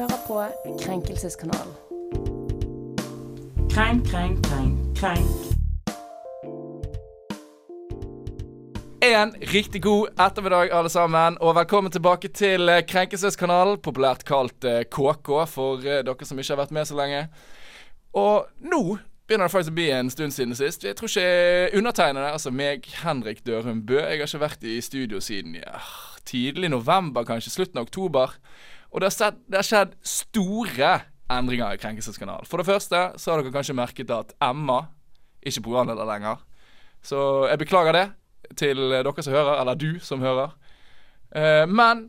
hører på Krenkelseskanalen. Krenk, krenk, krenk, krenk. En riktig god ettermiddag, alle sammen, og velkommen tilbake til eh, Krenkelseskanalen, populært kalt eh, KK, for eh, dere som ikke har vært med så lenge. Og nå begynner det faktisk å bli en stund siden sist. Jeg tror ikke undertegnede, altså meg, Henrik Dørum Bø, jeg har ikke vært i studio siden ja, tidlig november, kanskje, slutten av oktober. Og det har, skjedd store endringer i Krenkelseskanalen. For det første så har dere kanskje merket at Emma ikke er programleder lenger. Så jeg beklager det til dere som hører, eller du som hører. Eh, men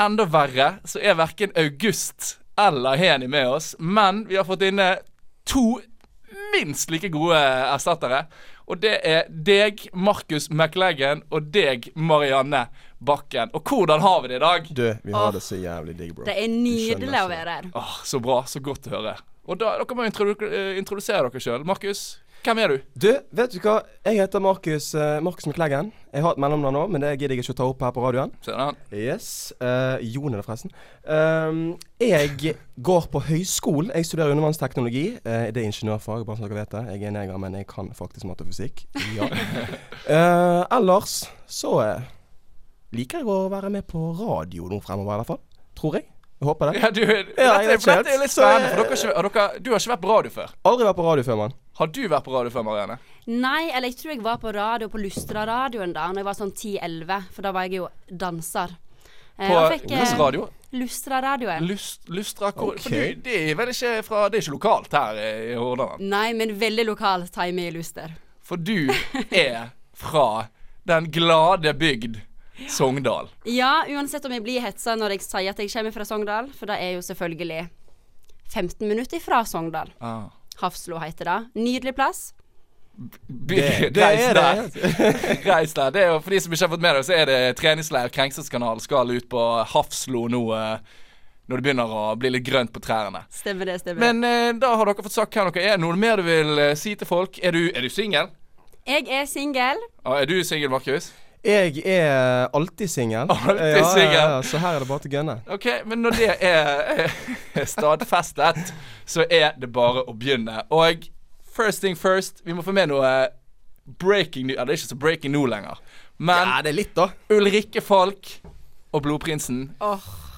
enda verre så er verken August eller Heni med oss. Men vi har fått inne to minst like gode erstattere. Og det er deg, Markus McLeggen, og deg, Marianne Bakken. Og hvordan har vi det i dag? Du, vi har det så jævlig digg, bro. Det er nydelig å være her. Åh, så bra. Så godt å høre. Og da, dere må eh, introdusere dere sjøl. Markus, hvem er du? Du, vet du hva? Jeg heter Markus uh, Markus McLeggen. Jeg har et mellomnavn nå, men det gidder jeg ikke å ta opp her på radioen. Ser han. Yes. Uh, Jon er det, forresten. Um, jeg går på høyskolen. Jeg studerer undervannsteknologi. Uh, det er ingeniørfag, bare så dere vet det. Jeg er neger, men jeg kan faktisk matte og fysikk. Ja. Uh, ellers så liker jeg å være med på radio nå fremover, i hvert fall. Tror jeg. Jeg håper det. Ja, du, dette, jeg ikke for dette er litt spennende. eh, For dere, har ikke- har dere, du har ikke vært på radio før. Aldri vært på radio før, mann. Har du vært på radio før, Marianne? Nei, eller jeg tror jeg var på radio på Lustra-radioen da Når jeg var sånn 10-11, for da var jeg jo danser. Eh, På eh, hvilken radio? Lustra-radioen. Lust, Lustra okay. For du, det er vel ikke fra Det er ikke lokalt her i Hordaland. Nei, men veldig lokal time i Luster. For du er fra den glade bygd Sogndal. Ja, uansett om jeg blir hetsa når jeg sier at jeg kommer fra Sogndal, for det er jo selvfølgelig 15 minutter fra Sogndal. Ah. Hafslo heter det. Nydelig plass. B Det- det reis er der. det. reis der. Det er jo, for de som ikke har fått med det, så er det treningsleir Krenkselskanal skal ut på Hafslo nå eh, når det begynner å bli litt grønt på trærne. Stemmer det, stemmer Men eh, da har dere fått sagt hvem dere er. Noe mer du vil eh, si til folk? Er du, er du singel? Jeg er singel. Ah, er du singel, Markus? Jeg er alltid singel. Ja. Ja, ja, så her er det bare til å gunne. OK, men når det er eh, stadfestet, så er det bare å begynne. Og first thing first, vi må få med noe breaking new. Ja, det er ikke så breaking new lenger. Men Ja, det er litt, da. Ulrikke Falk og Blodprinsen,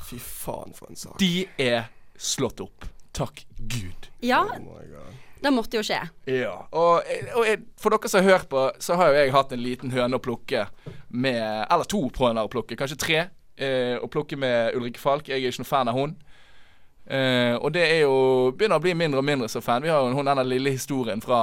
Fy faen, for en sak. de er slått opp. Takk Gud. Ja, Oh my God. Det måtte jo skje. Ja. Og, og jeg, for dere som har hørt på, så har jo jeg hatt en liten høne å plukke med Eller to høner å plukke, kanskje tre. Eh, å plukke med Ulrikke Falk. Jeg er ikke noen fan av hun. Eh, og det er jo begynner å bli mindre og mindre så fan. Vi har jo hun denne lille historien fra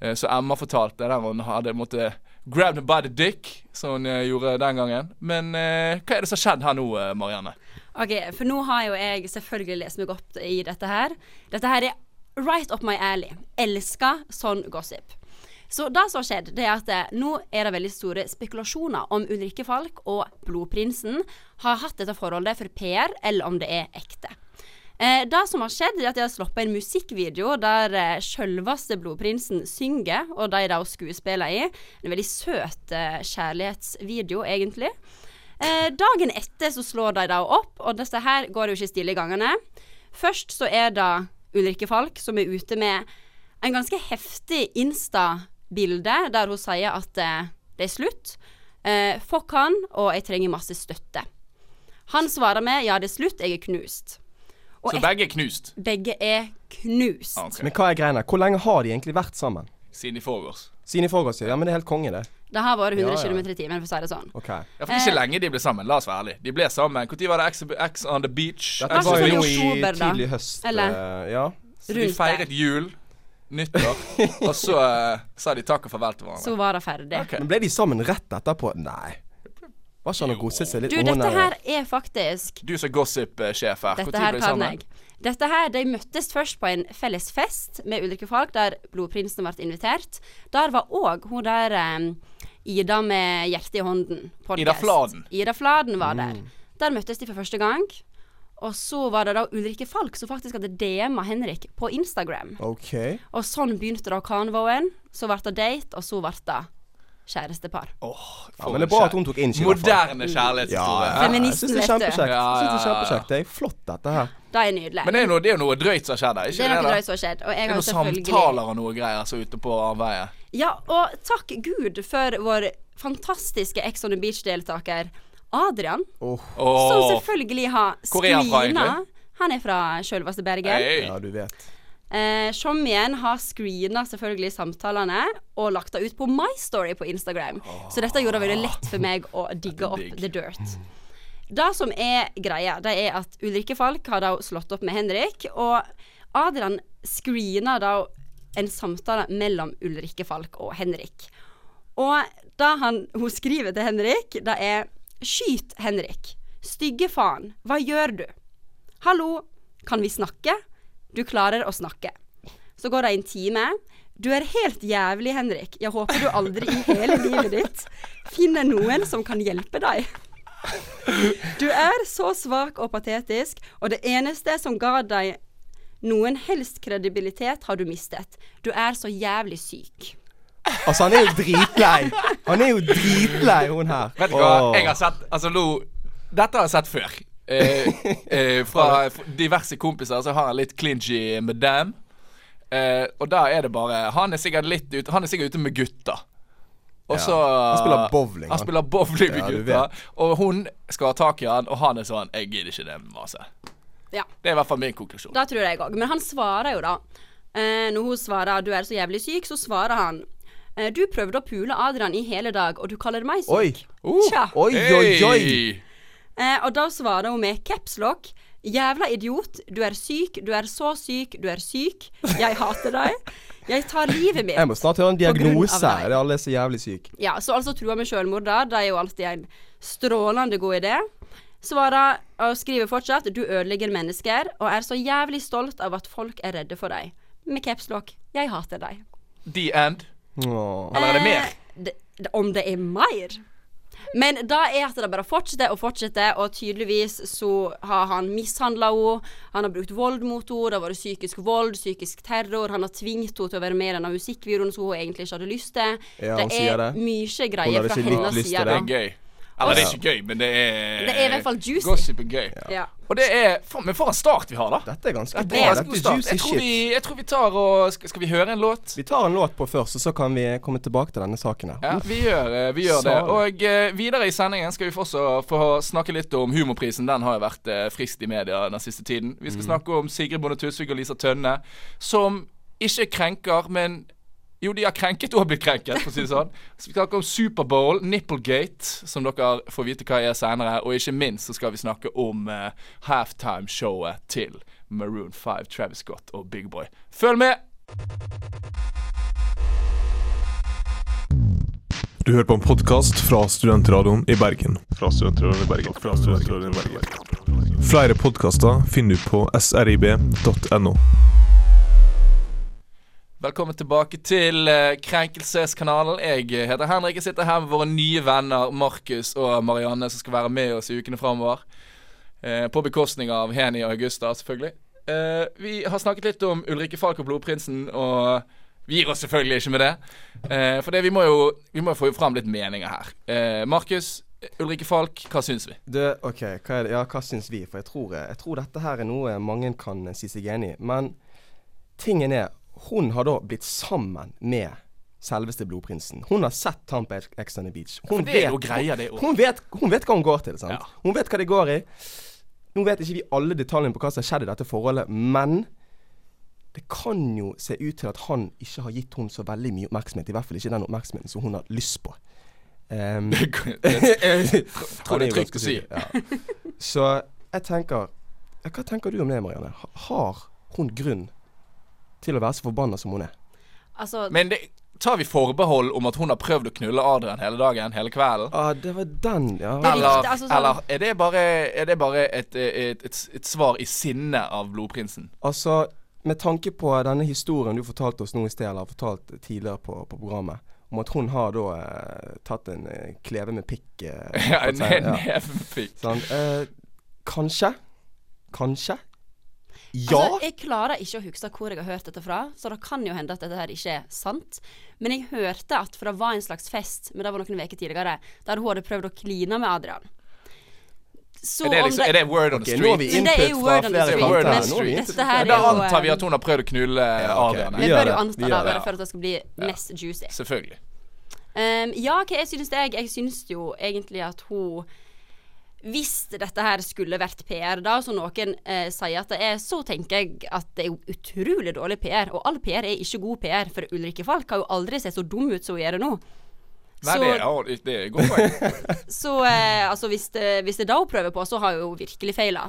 eh, som Emma fortalte, der hun hadde måttet grab me by the dick, som hun eh, gjorde den gangen. Men eh, hva er det som har skjedd her nå, eh, Marianne? Ok, for nå har jo jeg selvfølgelig lest meg opp i dette her. Dette her er right up my alley. Elsker sånn gossip. Så det som har skjedd, det er at eh, nå er det veldig store spekulasjoner om Ulrikke Falk og Blodprinsen har hatt dette forholdet for PR, eller om det er ekte. Eh, det som har skjedd, er at de har sluppet en musikkvideo der eh, selveste Blodprinsen synger, og de da skuespiller i. En veldig søt eh, kjærlighetsvideo, egentlig. Eh, dagen etter så slår de da opp, og dette her går jo ikke stille i gangene. Først så er det Ulrikke Falk som er ute med en ganske heftig Insta-bilde der hun sier at eh, det er slutt. Eh, fuck han, og jeg trenger masse støtte. Han svarer med ja, det er slutt, jeg er knust. Og Så begge er knust. begge er knust. Okay. Men hva er greiene? Hvor lenge har de egentlig vært sammen? Siden i forgårs. Siden i forgårs, ja. Men det er helt konge, det. Det har vært 100 Ja, ja. km i timen, for å si det sånn. OK. Ja, for det er ikke Eh. lenge de ble sammen. La oss være ærlige. De ble sammen. Når var det X, X on the beach? Dette var jo sånn i nå oktober, tidlig høst. Eller- eh, ja. Så de feiret jul, nyttår, og så uh, sa de takk og farvel til hverandre. Så var det ferdig. Ok. Men ble de sammen rett etterpå? Nei. Var ikke han og godset seg litt Du, dette her er faktisk Du som gossip-sjef her, Dette når her ble de kan sammen? jeg. Dette her, De møttes først på en felles fest med Ulrikke Falk, der Blodprinsen ble invitert. Der var òg hun der eh, Ida med hjertet i hånden. podcast. Ida Fladen. Ida Fladen var Mm. der. Der møttes de for første gang. Og så var det da Ulrikke Falk som faktisk hadde DM-a Henrik på Instagram. OK. Og sånn begynte da Kanvoen. Så ble det date, og så ble det kjærestepar. Åh, Ja, men det er bra at hun tok inch i. Moderne kjærlighetshistorie. Ja, Feministen, jeg syns det er vet du. kjempekjekt. Ja, ja, ja, kjempekjekt. Det er flott, dette her. Det er nydelig. Men det er, noe, det er noe drøyt som har skjedd her, ikke det er noe det? drøyt som har skjedd. Og jeg Det er noen selvfølgelig samtaler og noe greier som er ute på avveie. Ja, og takk Gud for vår fantastiske Ex on the Beach-deltaker Adrian, Oh. som selvfølgelig har screena? Han er fra sjølveste Bergen. hey. ja, du vet. Eh, igjen har screena selvfølgelig samtalene og lagt det ut på My Story på Instagram. Så dette gjorde det veldig lett for meg å digge opp the dirt. Det som er greia, det er at Ulrikke Falk har da slått opp med Henrik, og Adrian screena da en samtale mellom Ulrikke Falk og Henrik. Og da han, hun skriver til Henrik, det er Skyt Henrik. Stygge faen, hva gjør du? Hallo, kan vi snakke? Du klarer å snakke. Så går det en time. Du er helt jævlig, Henrik. Jeg håper du aldri i hele livet ditt finner noen som kan hjelpe deg. Du er så svak og patetisk, og det eneste som ga deg noen helst kredibilitet, har du mistet. Du er så jævlig syk. Altså, han er jo dritlei. Han er jo dritlei, hun her. Vet du hva, oh. jeg har sett Altså, lo Dette har jeg sett før. Eh, eh, fra diverse kompiser så har jeg litt clinchy med dem. Eh, og da er det bare Han er sikkert litt ute Han er sikkert ute med gutta. Og Ja. så Han spiller bowling, Han han. spiller bowling med Ja, gutta. Og hun skal ha tak i han, og han er sånn Jeg gidder ikke det maset. Ja. Det er i hvert fall min konklusjon. Da tror jeg òg. Men han svarer jo, da. Eh, når hun svarer 'du er så jævlig syk', så svarer han eh, 'du prøvde å pule Adrian i hele dag, og du kaller meg syk'. Oi. Uh, Oi, oi, oi. Eh, og da svarer hun med capslock. Jævla idiot. Du er syk. Du er så syk. Du er syk. Jeg hater deg. Jeg tar livet mitt. Jeg må snart høre en diagnose. Er Det er alle så jævlig syke. Ja, så altså trua med sjølmord, da. Det er jo alltid en strålende god idé. Svarer og skriver fortsatt 'du ødelegger mennesker', og er så jævlig stolt av at folk er redde for deg. Med capslock 'jeg hater deg'. The end. Åh. Eller er det mer? Eh, det, om det er mer? Men da er at det bare fortsetter og fortsetter, og tydeligvis så har han mishandla henne. Han har brukt vold mot henne, det har vært psykisk vold, psykisk terror. Han har tvingt henne til å være med i denne musikkvideoen som hun egentlig ikke hadde lyst til. Ja, det er mye Hun greier hadde fra ikke litt hennes lyst til side. Det er gøy. Eller det er ikke gøy, men det er Det er i hvert fall juicy. Gossip er gøy. Ja. Og det er for, Men for en start vi har, da. Dette er ganske Dette bra. er Dette er start. juicy Jeg tror, vi, jeg tror vi tar og skal, skal vi høre en låt? Vi tar en låt på først, og så kan vi komme tilbake til denne saken her. Ja, vi gjør, eh, vi gjør det. Og eh, videre i sendingen skal vi få også få snakke litt om humorprisen. Den har jo vært eh, frist i media den siste tiden. Vi skal snakke om Sigrid Bonde Tusvik og Lisa Tønne, som ikke krenker, men jo, de har krenket og blitt krenket, for å si det sånn. Så vi skal snakke om Superbowl, Nipplegate, som dere får vite hva er senere. Og ikke minst så skal vi snakke om uh, halftime-showet til Maroon 5, Travis Scott og Big Boy. Følg med! Du hører på en podkast fra Studentradioen i Bergen. Fra Studentradioen i Bergen. Fra Studentradioen i Bergen. Flere podkaster finner du på srib.no. Velkommen tilbake til eh, Krenkelseskanalen. Jeg heter Henrik. Jeg sitter her med våre nye venner Markus og Marianne, som skal være med oss i ukene framover. Eh, på bekostning av Heni og Augusta, selvfølgelig. Eh, vi har snakket litt om Ulrikke Falk og Blodprinsen, og vi gir oss selvfølgelig ikke med det. For det, vi må jo vi må få fram litt meninger her. Markus, Ulrikke Falk, hva syns vi? Du, OK, hva? Ja, hva syns vi? For jeg tror, jeg tror dette her er noe mange kan si seg enig i. Men tingen er, hun har da blitt sammen med selveste blodprinsen. Hun har sett ham på Ex on the Beach. Hun ja, vet, er greia, det hun vet, hun vet hva hun går til. Ja. Hun vet hva det går i. Nå vet ikke vi alle detaljene på hva som har skjedd i dette forholdet, men det kan jo se ut til at han ikke har gitt hun så veldig mye oppmerksomhet. I hvert fall ikke den oppmerksomheten som hun har lyst på. Um, Jeg tror det er trygt å si. Ja. Så jeg tenker Hva tenker du om det, Marianne? Har hun grunn til å være så forbanna som hun er? Altså, Men det, tar vi forbehold om at hun har prøvd å knulle Adrian hele dagen, hele kvelden? Ah, det var den, ja. Det er Eller, altså sånn- eller er det bare, er det bare et, et, et, et svar i sinne av blodprinsen? Altså, med tanke på denne historien du fortalte oss nå i sted, eller har fortalt tidligere på, på programmet, om at hun har da eh, tatt en eh, kleve med pikk eh, Ja, en neve med pikk. Sånn, eh, kanskje? Kanskje? Ja. Altså, jeg klarer ikke å huske hvor jeg har hørt dette fra, så det kan jo hende at dette her ikke er sant. Men jeg hørte at for det var en slags fest, men det var noen uker tidligere, der hun hadde prøvd å kline med Adrian. Så Er det, om liksom, er det word on the nå street? Men det er input jo fra word on the flere street. Word on kanter. the Nå har vi street. Dette her Da antar vi eh, at hun har prøvd å knulle Ja, ok. Adrian. Vi bør jo anta det, bare for at det skal bli mest juicy. Selvfølgelig. Um, ja, hva jeg synes jeg? Jeg synes jo egentlig at hun Hvis dette her skulle vært PR, da, som noen eh, sier at det er, så tenker jeg at det er utrolig dårlig PR. Og all PR er ikke god PR, for Ulrikke Falk har jo aldri sett så dum ut som hun gjør det nå. Nei, Så- det, er, det er et godt poeng. Så eh, altså, hvis det, hvis det er det hun prøver på, så har hun virkelig feila.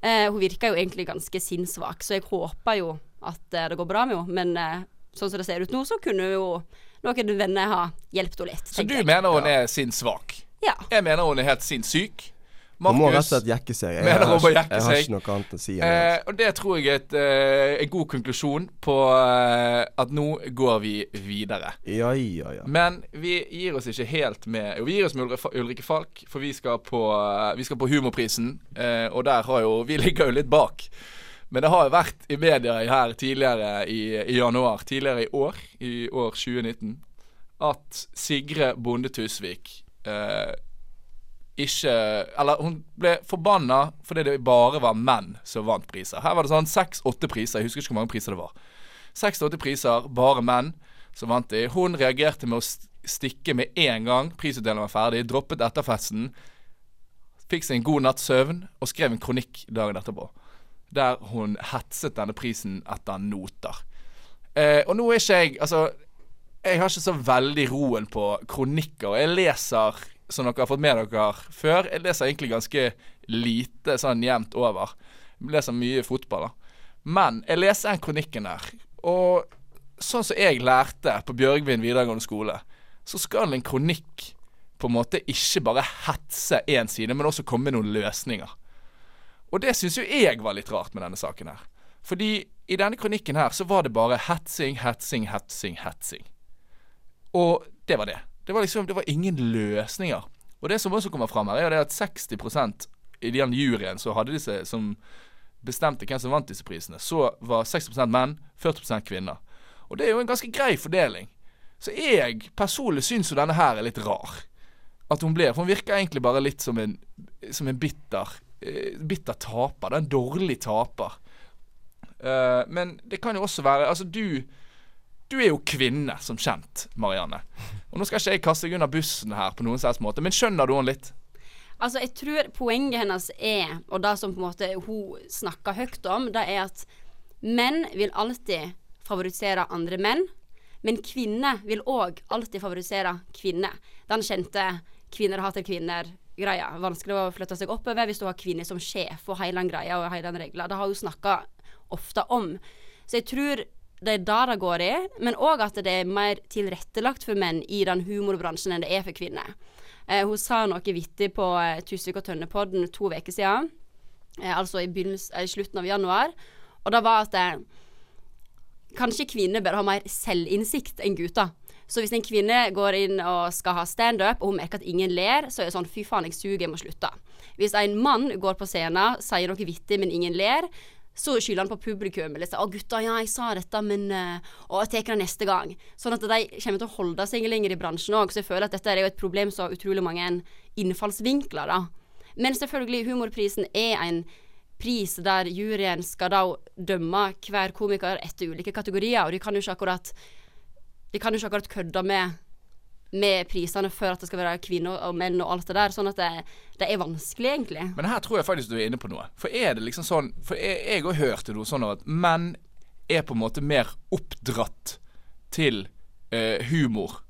Eh, hun virker jo egentlig ganske sinnssvak, så jeg håper jo at eh, det går bra med henne. Men eh, sånn som det ser ut nå, så kunne jo noen venner ha hjulpet henne litt. Så du jeg. mener hun er sinnssvak? Ja. Jeg mener hun er helt sinnssyk. Hun må rett og slett jekke seg. Jeg, har, jeg har ikke noe annet å si. eh. Og det tror jeg er eh, en god konklusjon på eh, at nå går vi videre. Ja, ja, ja. Men vi gir oss ikke helt med Jo, vi gir oss med Ulri- Ulrikke Falk, for vi skal på, eh, vi skal på Humorprisen. Eh, og der har jo Vi ligger jo litt bak. Men det har jo vært i media her tidligere i, i januar, tidligere i år, i år 2019, at Sigre Bonde Tusvik eh, ikke Eller hun ble forbanna fordi det bare var menn som vant priser. Her var det sånn seks-åtte priser. Jeg husker ikke hvor mange priser det var. Seks-åtte priser, bare menn som vant de. Hun reagerte med å stikke med en gang prisutdelingen var ferdig, droppet etterfesten, fikk seg en god natts søvn og skrev en kronikk dagen etterpå. Der hun hetset denne prisen etter noter. Eh, og nå er ikke jeg Altså, jeg har ikke så veldig roen på kronikker. Jeg leser, som dere har fått med dere før, jeg leser egentlig ganske lite sånn jevnt over. Jeg leser mye fotball, da. Men jeg leser den kronikken der, og sånn som jeg lærte på Bjørgvin videregående skole, så skal en kronikk på en måte ikke bare hetse én side, men også komme med noen løsninger. Og det syns jo jeg var litt rart med denne saken her. Fordi i denne kronikken her så var det bare hetsing, hetsing, hetsing, hetsing. Og det var det. Det var liksom, det var ingen løsninger. Og det som også kommer fram her, er at 60% i den juryen så hadde disse som bestemte hvem som vant disse prisene, så var 60% menn, 40% kvinner. Og det er jo en ganske grei fordeling. Så jeg personlig syns jo denne her er litt rar. At hun blir For hun virker egentlig bare litt som en, som en bitter, eh, bitter taper. Det er en dårlig taper. Uh, men det kan jo også være Altså, du Du er jo kvinne, som kjent, Marianne. Og nå skal ikke jeg kaste deg under bussen her på noen slags måte, men skjønner du henne litt? Altså, jeg tror poenget hennes er, og det som på en måte hun snakker høyt om, det er at menn vil alltid favorisere andre menn, men kvinner vil òg alltid favorisere kvinner. Den kjente 'kvinner hater kvinner'-greia. Vanskelig å flytte seg oppover hvis du har kvinner som sjef og hele den greia og hele den regla. Det har hun snakka ofte om. Så jeg tror det er det det går i, men òg at det er mer tilrettelagt for menn i den humorbransjen enn det er for kvinner. Eh, hun sa noe vittig på eh, Tusvik og Tønnepodden to uker siden, eh, altså i, eh, i slutten av januar, og det var at eh, kanskje kvinner bør ha mer selvinnsikt enn gutter. Så hvis en kvinne går inn og skal ha standup, og hun merker at ingen ler, så er det sånn fy faen, jeg suger, jeg må slutte. Hvis en mann går på scenen, sier noe vittig, men ingen ler, så skylder han på publikum. Eller sier 'Å, gutta, ja, jeg sa dette, men uh, jeg tar det neste gang'. Sånn at de kommer til å holde seg lenger i bransjen òg. Så jeg føler at dette er jo et problem som har utrolig mange innfallsvinkler, da. Men selvfølgelig, humorprisen er en pris der juryen skal da dømme hver komiker etter ulike kategorier, og de kan jo ikke akkurat De kan jo ikke akkurat kødde med med prisene før at det skal være kvinner og menn og alt det der. Sånn at det, det er vanskelig, egentlig. Men her tror jeg faktisk du er inne på noe. For er det liksom sånn For jeg òg hørte noe sånn at menn er på en måte mer oppdratt til eh, humor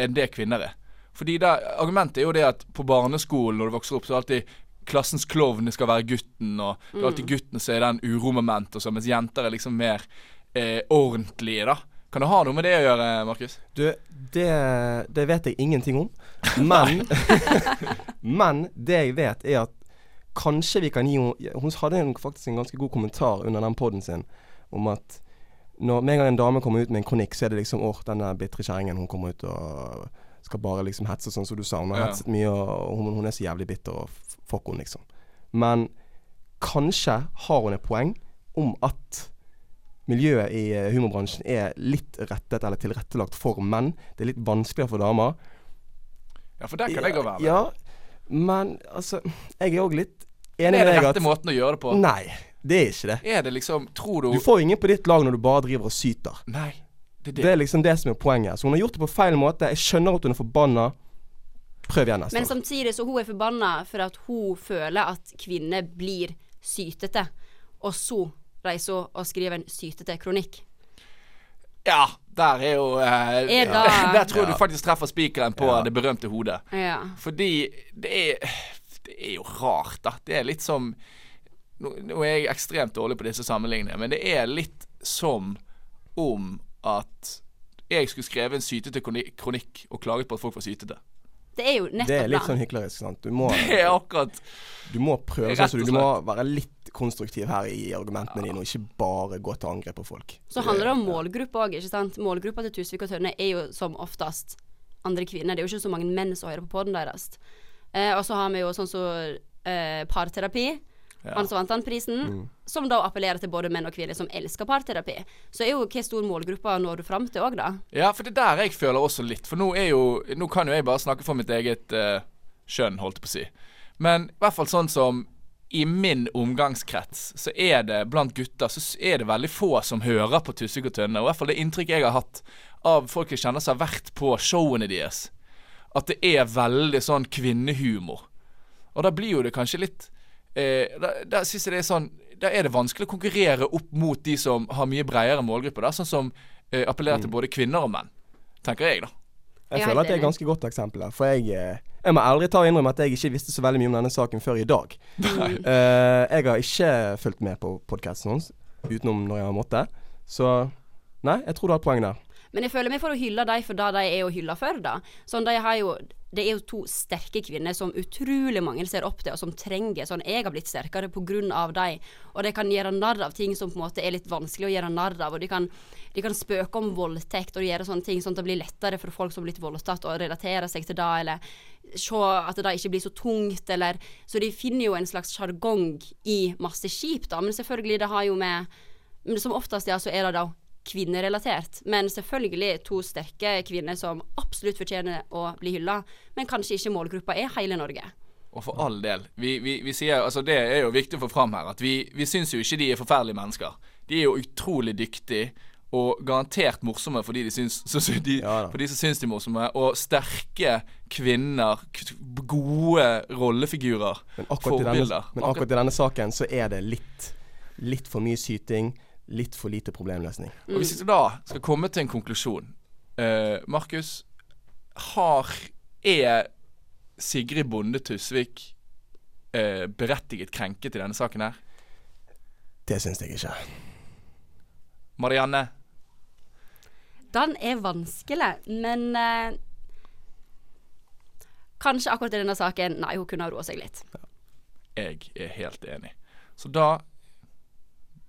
enn det kvinner er. Fordi da, Argumentet er jo det at på barneskolen når du vokser opp, så er alltid klassens klovn skal være gutten, og det er alltid gutten som er den uromomentet, mens jenter er liksom mer eh, ordentlige, da. Kan det ha noe med det å gjøre, Markus? Du, det, det vet jeg ingenting om. Men Men det jeg vet, er at kanskje vi kan gi henne Hun hadde faktisk en ganske god kommentar under den poden sin om at når med en gang en dame kommer ut med en kronikk, så er det liksom Åh, den der bitre kjerringen, hun kommer ut og skal bare liksom hetse, sånn som du sa. Hun har Ja. hetset mye, og hun, hun er så jævlig bitter, og fuck hun, liksom. Men kanskje har hun et poeng om at miljøet i eh, humorbransjen er litt rettet eller tilrettelagt for menn. Det er litt vanskeligere for damer. Ja, for der kan jeg òg være med. Ja, men altså Jeg er òg litt enig er med det deg rette måten å gjøre det på? Nei, det er ikke det. Er det liksom Tror du Du får jo ingen på ditt lag når du bare driver og syter. Nei. Det er Det det. er liksom det som er poenget. Så hun har gjort det på feil måte. Jeg skjønner at hun er forbanna. Prøv igjen neste Men år. samtidig så hun er forbanna for at hun føler at kvinner blir sytete. Og så reiser og skriver en sytete kronikk. Ja, der er jo eh, Er da- Der tror jeg du faktisk treffer spikeren på Ja. det berømte hodet. Ja. Fordi det er Det er jo rart, da. Det er litt som nå er jeg ekstremt dårlig på disse sammenligningene, men det er litt som om at jeg skulle skrevet en sytete kronikk og klaget på at folk var sytete. Det er jo nettopp Det er litt sånn hyklerisk, sant. Du må, Det er akkurat du må prøve sånn, så du, du må være litt konstruktiv her i argumentene dine, og ikke bare gå til angrep på folk. Så handler det om målgruppe òg, ikke sant. Målgruppa til Tusvik og Tønne er jo som oftest andre kvinner. Det er jo ikke så mange menn som hører på poden deres. Eh, og så har vi jo sånn som eh, parterapi. Ja. Han som vant den prisen, som da appellerer til både menn og kvinner som elsker parterapi. Så er jo hvor stor målgruppe når du fram til òg, da. Ja, for det er der jeg føler også litt. For nå er jo Nå kan jo jeg bare snakke for mitt eget uh, skjønn, holdt jeg på å si. Men i hvert fall sånn som i min omgangskrets, så er det blant gutter så er det veldig få som hører på Tusvik og Tønne. Og i hvert fall det inntrykket jeg har hatt av folk jeg kjenner som har vært på showene deres. At det er veldig sånn kvinnehumor. Og da blir jo det kanskje litt eh, Da, da synes jeg det er sånn Da er det vanskelig å konkurrere opp mot de som har mye bredere målgrupper. Sånn som eh, appellerer til både kvinner og menn. Tenker jeg, da. Jeg er føler at det er et ganske godt eksempel her. For jeg, eh, jeg må ærlig ta og innrømme at jeg ikke visste så veldig mye om denne saken før i dag. uh, jeg har ikke fulgt med på podkasten hans utenom når jeg har måttet. Så nei, jeg tror du har et poeng der. Men jeg føler vi får å hylle dem for det de er å hylle for, da. Sånn, de har jo det er jo to sterke kvinner som utrolig mange ser opp til, og som trenger sånn Jeg har blitt sterkere av dem. Og de kan gjøre narr av ting som på en måte er litt vanskelig å gjøre narr av. Og de kan, de kan spøke om voldtekt og gjøre sånne ting sånn at det blir lettere for folk som har blitt voldtatt, å relatere seg til det, eller se at det ikke blir så tungt, eller Så de finner jo en slags sjargong i masse skip, da. Men selvfølgelig, det har jo med Men som oftest, ja, så er det da kvinnerelatert. Men selvfølgelig to sterke kvinner som absolutt fortjener å bli hylla, men kanskje ikke målgruppa er hele Norge. Og for all del. Vi, vi, vi sier, altså Det er jo viktig å få fram her at vi, vi syns jo ikke de er forferdelige mennesker. De er jo utrolig dyktige. Og garantert morsomme for de, de syns, så, så de, Ja for de som syns de er morsomme. Og sterke kvinner. Gode rollefigurer. Men akkurat, i denne, Forbilder. men akkurat i denne saken så er det litt, litt for mye syting. Litt for lite problemløsning. Og hvis vi da skal komme til en konklusjon uh, Markus, har Er Sigrid Bonde Tusvik uh, berettiget krenket i denne saken her? Det syns jeg ikke. Marianne? Den er vanskelig, men uh, Kanskje akkurat i denne saken Nei, hun kunne ha roa seg litt. Jeg er helt enig. Så da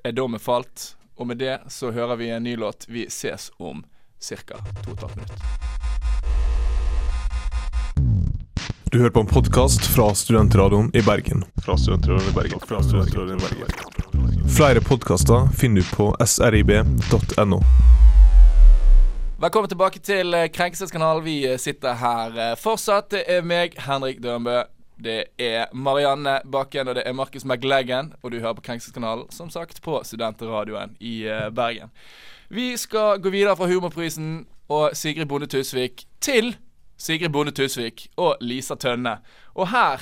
er dommen falt, og med det så hører vi en ny låt. Vi ses om ca. to og minutter. Du hører på en podkast fra Studentradioen i Bergen. Fra Studentradioen i Bergen. Fra Studentradioen i Bergen. Flere podkaster finner du på srib.no. Velkommen tilbake til eh, Krenkelseskanalen. Vi eh, sitter her eh, fortsatt. Det er meg, Henrik Dønbø. Det er Marianne Bakken, og det er Markus McLaggen. Og du hører på Krenkelseskanalen, som sagt, på Studentradioen i eh, Bergen. Vi skal gå videre fra Humorprisen og Sigrid Bonde Tusvik til Sigrid Bonde Tusvik og Lisa Tønne. Og her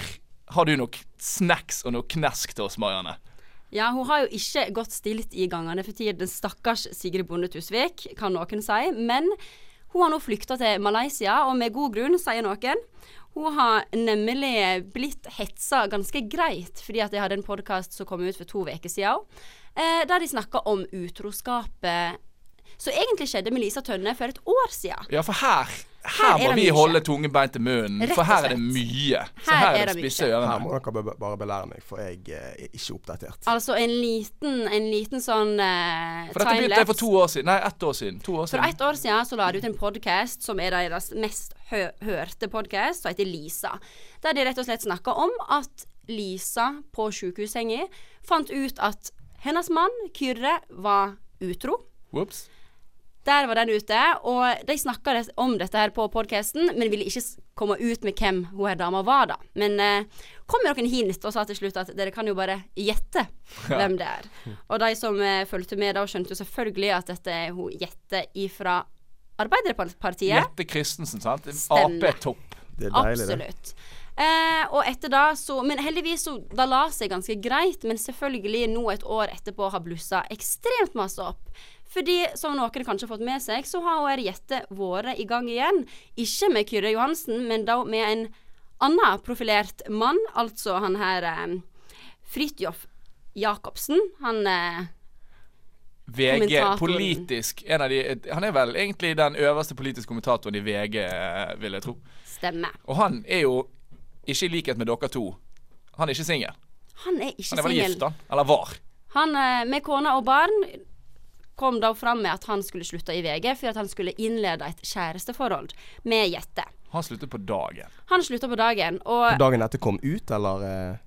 har du nok snacks og noe knesk til oss, Marianne. Ja, hun har jo ikke gått stilt i gangene for tiden, stakkars Sigrid Bonde Tusvik, kan noen si. Men hun har nå flykta til Malaysia, og med god grunn, sier noen. Hun har nemlig blitt hetsa ganske greit, fordi at jeg hadde en podkast som kom ut for to uker siden, eh, der de snakka om utroskapet som egentlig skjedde med Lisa Tønne for et år siden. Ja, for her Her Her er må vi mye. holde tunge bein til munnen, for her er det mye. Så Her her er det det spisse ørene. Her må dere bare bare belære meg, for jeg eh, er ikke oppdatert. Altså en liten, en liten sånn uh, For dette begynte jeg for to år siden. Nei, ett år siden. To år For ett år siden så la de ut en podkast som er deres mest hø hørte podkast, som heter Lisa. Der de rett og slett snakka om at Lisa på sjukehussenga fant ut at hennes mann, Kyrre, var utro. Whoops. Der var den ute, og de snakka om dette her på podkasten, men ville ikke komme ut med hvem hun her dama var, da. Men eh, kom med noen hint og sa til slutt at dere kan jo bare gjette hvem det er. Og de som eh, fulgte med da, skjønte jo selvfølgelig at dette er hun Jette ifra Arbeiderpartiet. Jette Christensen, sant? Ap-topp. Det er deilig, det. Absolutt. Eh, og etter da så Men heldigvis så Da la seg ganske greit, men selvfølgelig nå et år etterpå har blussa ekstremt masse opp. Fordi, som noen kanskje har fått med seg, så har hun Gjette vært i gang igjen. Ikke med Kyrre Johansen, men da med en annen profilert mann, altså han her eh, Fridtjof Jacobsen. Han eh, VG, politisk en av de, Han er vel egentlig den øverste politiske kommentatoren i VG, eh, vil jeg tro. stemmer. Og han er jo, ikke i likhet med dere to, han er ikke singel. Han er ikke Han er vel singel. gift, han? Eller var? Han eh, med kone og barn kom da fram med at han skulle slutte i VG for at han skulle innlede et kjæresteforhold med Jette. Han sluttet på dagen. Han slutta på dagen, og Dagen etter kom ut, eller eh,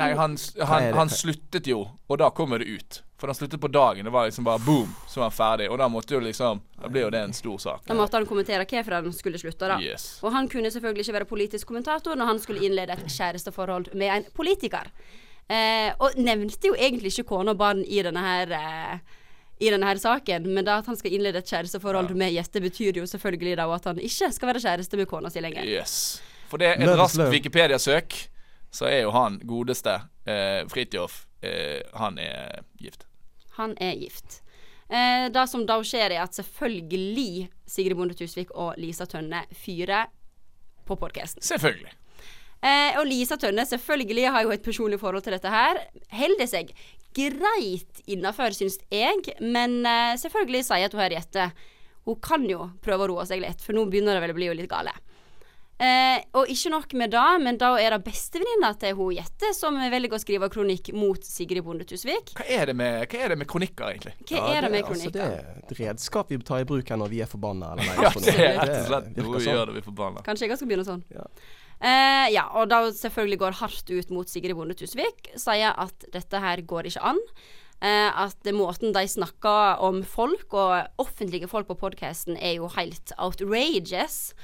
Nei, han, han, han sluttet jo, og da kommer det ut. For han sluttet på dagen. Det var liksom bare boom, så var han ferdig. Og da måtte jo liksom Da ble jo det en stor sak. da måtte han kommentere hvorfor han skulle slutte. da. Yes. Og han kunne selvfølgelig ikke være politisk kommentator når han skulle innlede et kjæresteforhold med en politiker. Eh, og nevnte jo egentlig ikke kone og barn i denne her eh, i denne her saken, men da at han skal innlede et kjæresteforhold med Jette, betyr jo selvfølgelig da at han ikke skal være kjæreste med kona si lenger. Yes. For det et Love is raskt. Wikipedia-søk, så er jo han godeste eh, Fridtjof eh, Han er gift. Han er gift. Eh, det som da skjer, er at selvfølgelig Sigrid Bonde Tusvik og Lisa Tønne fyrer på podkasten. Selvfølgelig. Eh, og Lisa Tønne selvfølgelig har jo et personlig forhold til dette her. Holder seg greit innafor, syns jeg, men uh, selvfølgelig sier at hun har Jette Hun kan jo prøve å roe seg litt, for nå begynner det vel å bli jo litt gale. Eh, og ikke nok med det, men da er det bestevenninna til hun Jette som velger å skrive kronikk mot Sigrid Bonde Tusvik. Hva er det med, hva er det med kronikker, egentlig? Hva er det med altså, det er et redskap vi tar i bruk her når vi er forbanna. Eller nei, Ja, det er rett og slett noe vi sånn. gjør det vi er forbanna. Kanskje jeg også skal begynne sånn. Ja. Eh, ja, og da selvfølgelig går hardt ut mot Sigrid Bonde Tusvik. Sier at dette her går ikke an. Eh, at måten de snakker om folk, og offentlige folk på podkasten, er jo helt outrageous.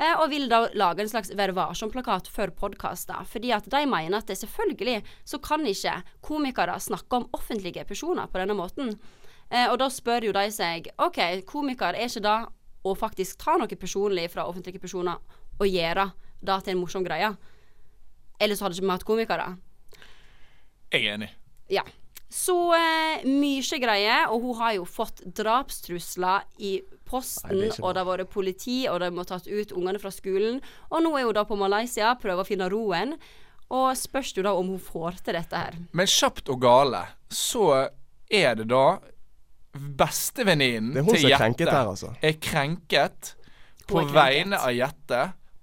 Eh, og vil da lage en slags Vær varsom-plakat for podkaster. Fordi at de mener at det selvfølgelig så kan ikke komikere snakke om offentlige personer på denne måten. Eh, og da spør jo de seg OK, komiker, er ikke det å faktisk ta noe personlig fra offentlige personer og gjøre det til en morsom greie? Eller så hadde ikke vi hatt komikere. Jeg er enig. Ja. Så eh, mye greier, og hun har jo fått drapstrusler i posten, Nei, det og det har vært politi, og de har tatt ut ungene fra skolen. Og nå er hun da på Malaysia, prøver å finne roen. Og spørs jo da om hun får til dette her. Men kjapt og gale, så er det da bestevenninnen Det er hun til som er krenket her, altså. er krenket på er krenket. vegne av Jette,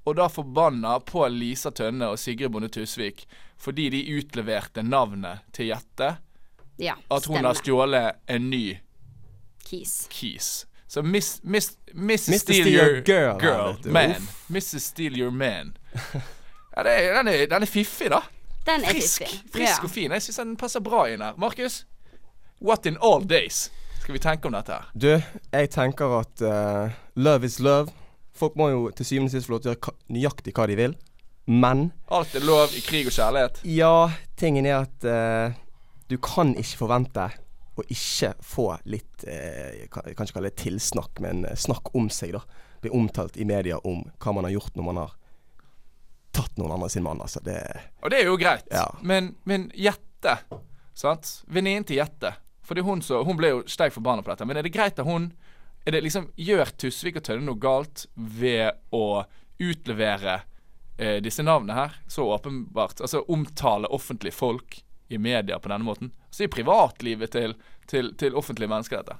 og da forbanna på Lisa Tønne og Sigrid Bonde Tusvik fordi de utleverte navnet til Jette. Ja, At hun har stjålet en ny Keys. keys. Så Miss, miss, miss Mr. Steal Your Girl, girl. Man. Uff. Mrs. Steal Your Man. Ja, det er, den, er, den er fiffig, da. Den er Frisk, fiffig. frisk Ja. og fin. Jeg syns den passer bra inn her. Markus, what in all days skal vi tenke om dette her? Du, jeg tenker at uh, love is love. Folk må jo til syvende og sist få lov til å gjøre nøyaktig hva de vil. Men Alt er lov i krig og kjærlighet. ja, tingen er at eh, du kan ikke forvente å ikke få litt eh, Jeg kan ikke kalle det tilsnakk, men eh, snakk om seg, da. Bli omtalt i media om hva man har gjort når man har tatt noen andre sin mann. Altså, det Og det er jo greit. Ja. Men, men Jette, sant. Venninnen til Jette. For hun, så, hun ble jo steik forbanna på dette. Men er det greit at hun er det liksom, Gjør Tusvik og Tønne noe galt ved å utlevere eh, disse navnene her? Så åpenbart. Altså omtale offentlige folk i media på denne måten. Altså i privatlivet til, til, til offentlige mennesker, dette.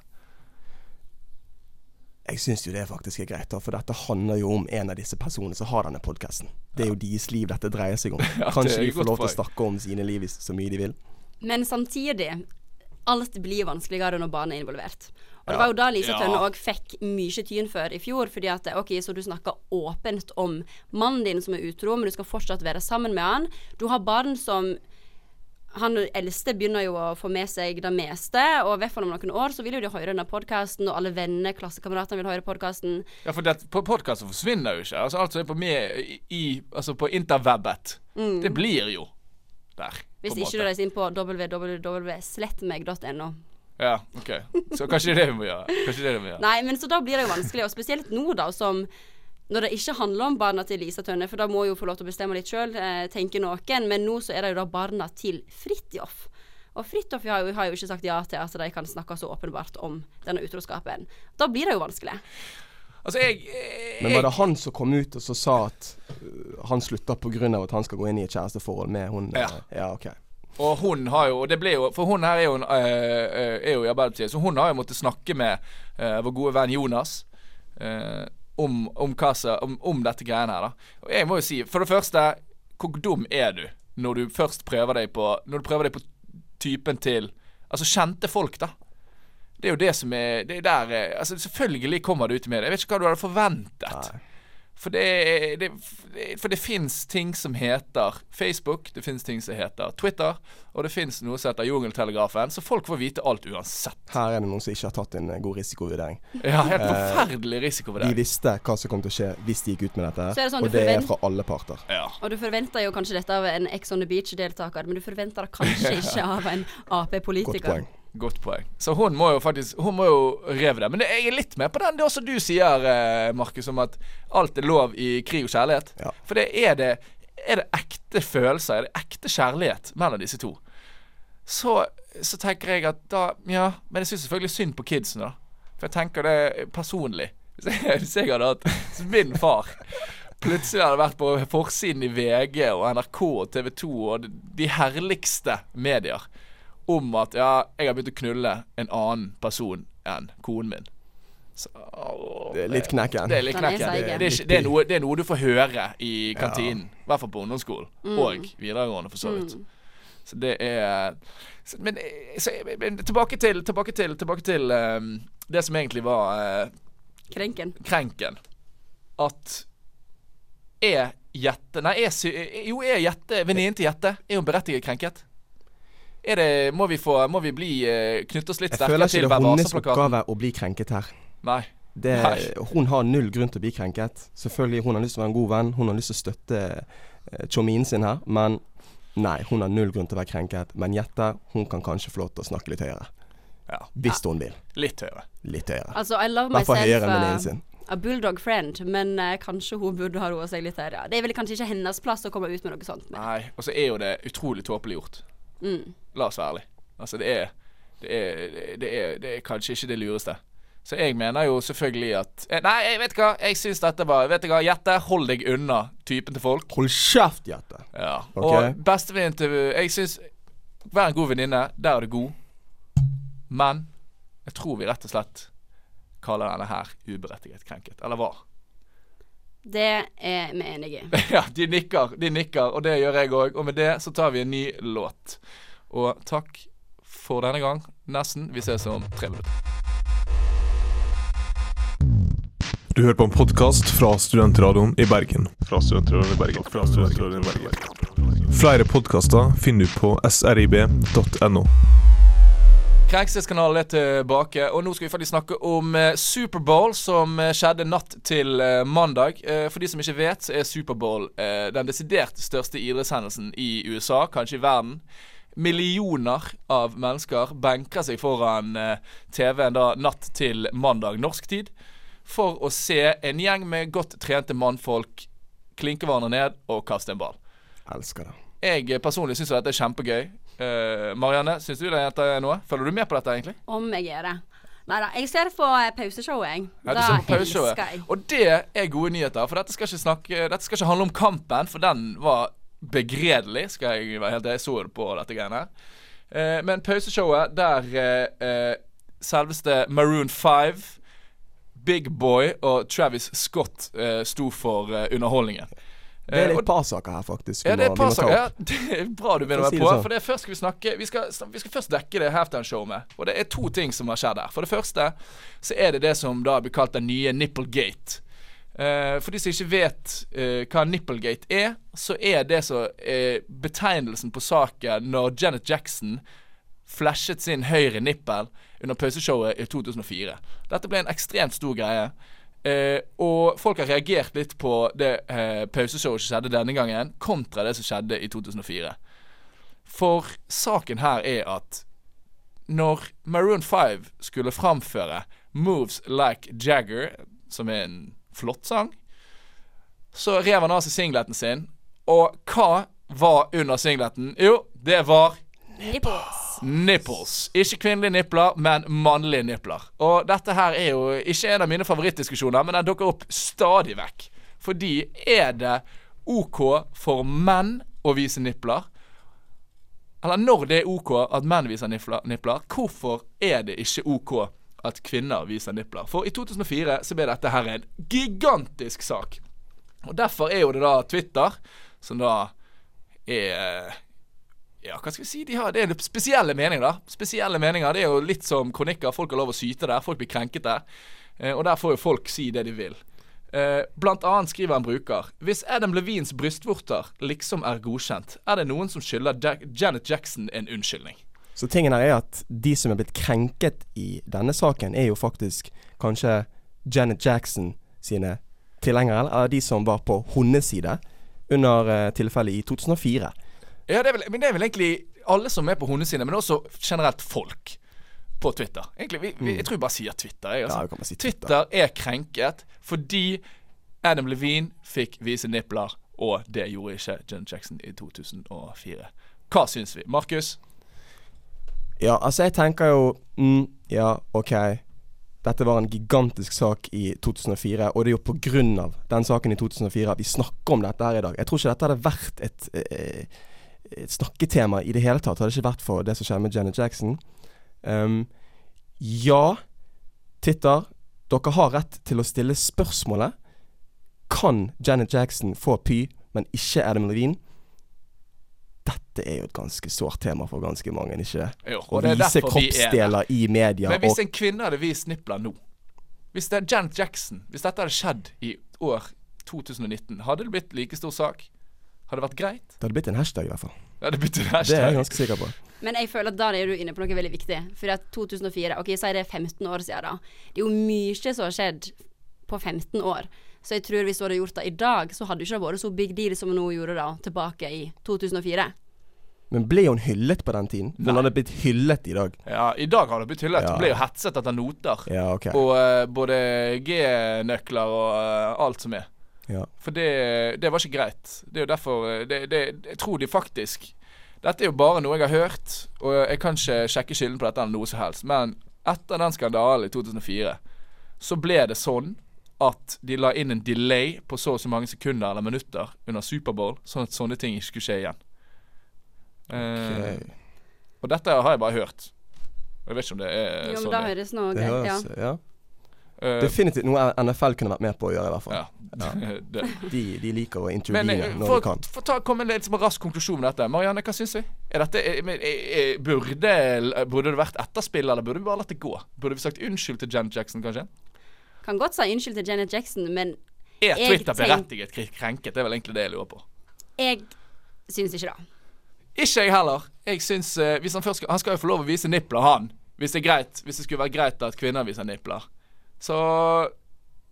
Jeg syns jo det faktisk er greit, da, for dette handler jo om en av disse personene som har denne podkasten. Det er jo deres liv dette dreier seg om. Ja, Kanskje de får lov til å snakke om sine liv så mye de vil. Men samtidig Alt blir vanskeligere når barn er involvert. Og det var jo da Lise Ja. Tønne òg fikk mye tyn for i fjor. Fordi at OK, så du snakker åpent om mannen din som er utro, men du skal fortsatt være sammen med han. Du har barn som han eldste begynner jo å få med seg det meste, og i hvert fall om noen år så vil jo de høre denne podkasten, og alle venner, klassekameratene vil høre podkasten. Ja, for podkasten forsvinner jo ikke. Altså Alt som er på med i, Altså på interwebbet, det blir jo der. Mm. Hvis ikke måte. du reiser inn på www.slettmeg.no. Ja, OK. Så kanskje det er det vi må gjøre. Kanskje det vi må gjøre. Nei, men så da blir det jo vanskelig, og spesielt nå, da, som når det ikke handler om barna til Lisa Tønne, for da må jo få lov til å bestemme litt sjøl, eh, tenker noen, men nå så er det jo da barna til Fridtjof. Og Fridtjof har, jo- har jo ikke sagt ja til at de kan snakke så åpenbart om denne utroskapen. Da blir det jo vanskelig. Altså, jeg, jeg Men var det han som kom ut og så sa at øh, han slutta pga. at han skal gå inn i et kjæresteforhold med hun? Ja. øh, ja ok. Og hun har jo og det ble jo For hun her er jo, eh, eh, er jo i Arbeiderpartiet, så hun har jo måttet snakke med eh, vår gode venn Jonas eh, om, om, hva om, om dette greiene her. da Og jeg må jo si, for det første, hvor dum er du når du først prøver deg på Når du prøver deg på typen til Altså kjente folk, da. Det er jo det som er Det er der Altså Selvfølgelig kommer det ut i media. Jeg vet ikke hva du hadde forventet. Nei. For det, det, for det fins ting som heter Facebook, det fins ting som heter Twitter, og det fins noe som heter Jungeltelegrafen, så folk får vite alt uansett. Her er det noen som ikke har tatt en øh, god risikovurdering. Ja, helt forferdelig risikovurdering. De visste hva som kom til å skje hvis de gikk ut med dette, det sånn og det er fra alle parter. Ja. Og du forventer jo kanskje dette av en Ex on the Beach-deltaker, men du forventer det kanskje ikke av en Ap-politiker. Godt poeng. Godt poeng. Så hun må jo faktisk Hun må jo reve det. Men det, jeg er litt med på den det også du sier, eh, Markus, om at alt er lov i krig og kjærlighet. Ja. For det er det Er det ekte følelser, er det ekte kjærlighet mellom disse to, så, så tenker jeg at da Ja, men jeg syns selvfølgelig synd på kidsen, da. For jeg tenker det personlig. Hvis jeg, hadde hatt min far plutselig hadde vært på forsiden i VG og NRK og TV 2 og de- de herligste medier om at ja, jeg har begynt å knulle en annen person enn konen min. Så, å, Det er litt knekken. Det er litt knekken. Det, er ikke- det, er noe, det er noe du får høre i kantinen. I hvert fall på ungdomsskolen. Og videregående, for så vidt. Så det er så, men, så, men tilbake til Tilbake til, tilbake til um, det som egentlig var uh, Krenken. krenken. At er Jette Nei, er, jo, er Jette Venninnen til Jette Er hun berettiget krenket? Er det, må vi få Må vi bli eh, knytte oss litt Jeg sterkere føler ikke til det er hennes oppgave å bli krenket her. Nei. Det, Nei. hun har null grunn til å bli krenket. Selvfølgelig, hun har lyst til å være en god venn. Hun har lyst til å støtte Chomin sin her. Men nei, hun har null grunn til å være krenket. Men Jette, hun kan kanskje få lov til å snakke litt høyere. Ja. Hvis hun vil. Litt høyere. Litt høyere. Altså, I love myself høyere enn venninnen uh, sin. a bulldog friend, men uh, kanskje hun burde ha roa seg litt høyere. Det er vel kanskje ikke hennes plass å komme ut med noe sånt. Men. Nei. Og så er jo det utrolig tåpelig gjort. Mm. La oss være ærlige. Altså, det er det er, det er det er kanskje ikke det lureste. Så jeg mener jo selvfølgelig at eh, Nei, jeg vet hva. Jeg syns dette var Vet du hva, Jette, hold deg unna typen til folk. Hold kjeft, Jette! Ja. Okay. Og bestevenninnen til Jeg syns Vær en god venninne. Der er du god. Men jeg tror vi rett og slett kaller denne her uberettiget krenket. Eller hva? Det er vi enig i. ja, de nikker, de nikker, og det gjør jeg òg. Og med det så tar vi en ny låt. Og takk for denne gang. Nesten. Vi ses om tre minutter. Du hører på en podkast fra Studentradioen i Bergen. Fra Studentradioen i Bergen. Fra Studentradioen i Bergen. Flere podkaster finner du på srib.no. Krenkelseskanalen er tilbake, og nå skal vi faktisk snakke om eh, Superbowl, som eh, skjedde natt til eh, mandag. For de som ikke vet, så er Superbowl den desidert største idrettshendelsen i USA, kanskje i verden. Millioner av mennesker benker seg foran TV-en da natt til mandag norsk tid for å se en gjeng med godt trente mannfolk klinke hverandre ned og kaste en ball. Elsker det. Jeg personlig syns dette er kjempegøy. Eh, Marianne, syns du det er noe? Følger du med på dette, egentlig? Om jeg gjør det. Nei da, jeg ser på eh, pauseshowet, jeg. Ja, Da pauseshowet. elsker jeg. Og det er gode nyheter, for dette skal snakke Dette skal ikke handle om kampen, for den var begredelig, skal jeg være helt. Jeg så det på dette greiene her. Eh, men pauseshowet der uh, selveste Maroon 5, Big Boy og Travis Scott sto for underholdningen. Det er Eh, litt par saker her, faktisk. ja, det er et par saker. Ja, det er bra du begynner være å det på. sånn. For det først skal vi snakke vi skal, vi skal først dekke det halftime-showet med. Og det er to ting som har skjedd her. For det første så er det det som da blir kalt den nye Nipplegate. Uh, for de som ikke vet uh, hva Nipplegate er, så er det så uh, betegnelsen på saken når Janet Jackson flashet sin høyre nippel under pauseshowet i 2004. Dette ble en ekstremt stor greie. Eh, og folk har reagert litt på det eh, pauseshowet som skjedde denne gangen, kontra det som skjedde i 2004. For saken her er at når Maroon 5 skulle framføre 'Moves Like Jagger', som er en flott sang, så rev han av seg singleten sin. Og hva var under singleten? Jo, det var Nipples. Nipples. Ikke kvinnelige nipler, men mannlige nipler. Og dette her er jo ikke en av mine favorittdiskusjoner, men den dukker opp stadig vekk. Fordi er det OK for menn å vise nipler? Eller når det er OK at menn viser nipler, hvorfor er det ikke OK at kvinner viser nipler? For i 2004 så ble dette her en gigantisk sak. Og derfor er jo det da Twitter, som da er ja, hva skal vi si? De har, det er spesielle meninger, da. Spesielle meninger. Det er jo litt som kronikker. Folk har lov å syte der. Folk blir krenket der. Eh, og der får jo folk si det de vil. Eh, blant annet skriver en bruker Hvis Adam Levines brystvorter liksom er godkjent, er det noen som skylder Jack Janet Jackson en unnskyldning. Så tingen her er at de som er blitt krenket i denne saken, er jo faktisk kanskje Janet Jackson sine tilhengere, eller de som var på hennes side under eh, tilfellet i 2004. Ja, det vel, men det er vel egentlig alle som er på side, men også generelt folk på Twitter. Egentlig, vi, vi, Jeg tror jeg bare sier Twitter. Jeg, altså. Ja, bare si Twitter. Twitter er krenket fordi Adam Levine fikk vise nipler, og det gjorde ikke John Jackson i 2004. Hva syns vi? Markus? Ja, altså jeg tenker jo mm, Ja, OK. Dette var en gigantisk sak i 2004, og det er jo av den saken i 2004 at vi snakker om dette her i dag. Jeg tror ikke dette hadde vært et, eh, et snakketema i det hele tatt, hadde det ikke vært for det som skjer med Janet Jackson. Um, ja, Titter, dere har rett til å stille spørsmålet Kan Janet Jackson få py, men ikke Adam Levine? Dette er jo et ganske sårt tema for ganske mange, ikke Jo, Å vise kroppsdeler vi i media. Men hvis en kvinne hadde vist nipler nå Hvis det er Janet Jackson Hvis dette hadde skjedd i år 2019, hadde det blitt like stor sak? Hadde det vært greit? det hadde blitt en hashtag, i hvert fall. Det hadde blitt en Det er jeg ganske sikker på. Men jeg føler at da er du inne på noe veldig viktig. For at 2004, ok, si det er 15 år siden da. Det er jo mye som har skjedd på 15 år. Så jeg tror hvis du hadde gjort det i dag, så hadde det ikke vært så big deal som hun gjorde da, tilbake i 2004. Men ble hun hyllet på den tiden? Hun hadde blitt hyllet i dag. Ja, i dag har det blitt hyllet. Ja. Hun ble jo hetset etter noter. Ja, okay. På uh, både G-nøkler og uh, alt som er. Ja. For det, det var ikke greit. Det er jo derfor eh, det, det, Jeg tror de faktisk Dette er jo bare noe jeg har hørt, og jeg kan ikke sjekke skylden på dette eller noe som helst, men etter den skandalen i 2004, så ble det sånn at de la inn en delay på så og så mange sekunder eller minutter under Superbowl, sånn at sånne ting ikke skulle skje igjen. Eh, Ok. og dette har jeg bare hørt. Og Jeg vet ikke om det er Jo, men sånn. da det er. høres noe greit, ja. Eh, Definitivt noe NFL kunne vært med på å gjøre, i hvert fall. ja. Ja. De, de liker å intervjue eh, når for, de kan. for ta, komme en litt som rask konklusjon med dette. Marianne, hva syns vi? Er dette, er, er, burde, burde det vært etterspill, eller burde vi bare latt det gå? Burde vi sagt unnskyld til Janet Jackson, kanskje? Kan godt si unnskyld til Janet Jackson, men Er Twitter berettiget krenket? Det er vel egentlig det jeg lurer på. jeg syns ikke det. Ikke jeg heller. Jeg syns uh, hvis Han først skal, Han skal jo få lov å vise nipler, han. Hvis det er greit Hvis det skulle være greit at kvinner viser nipler. Så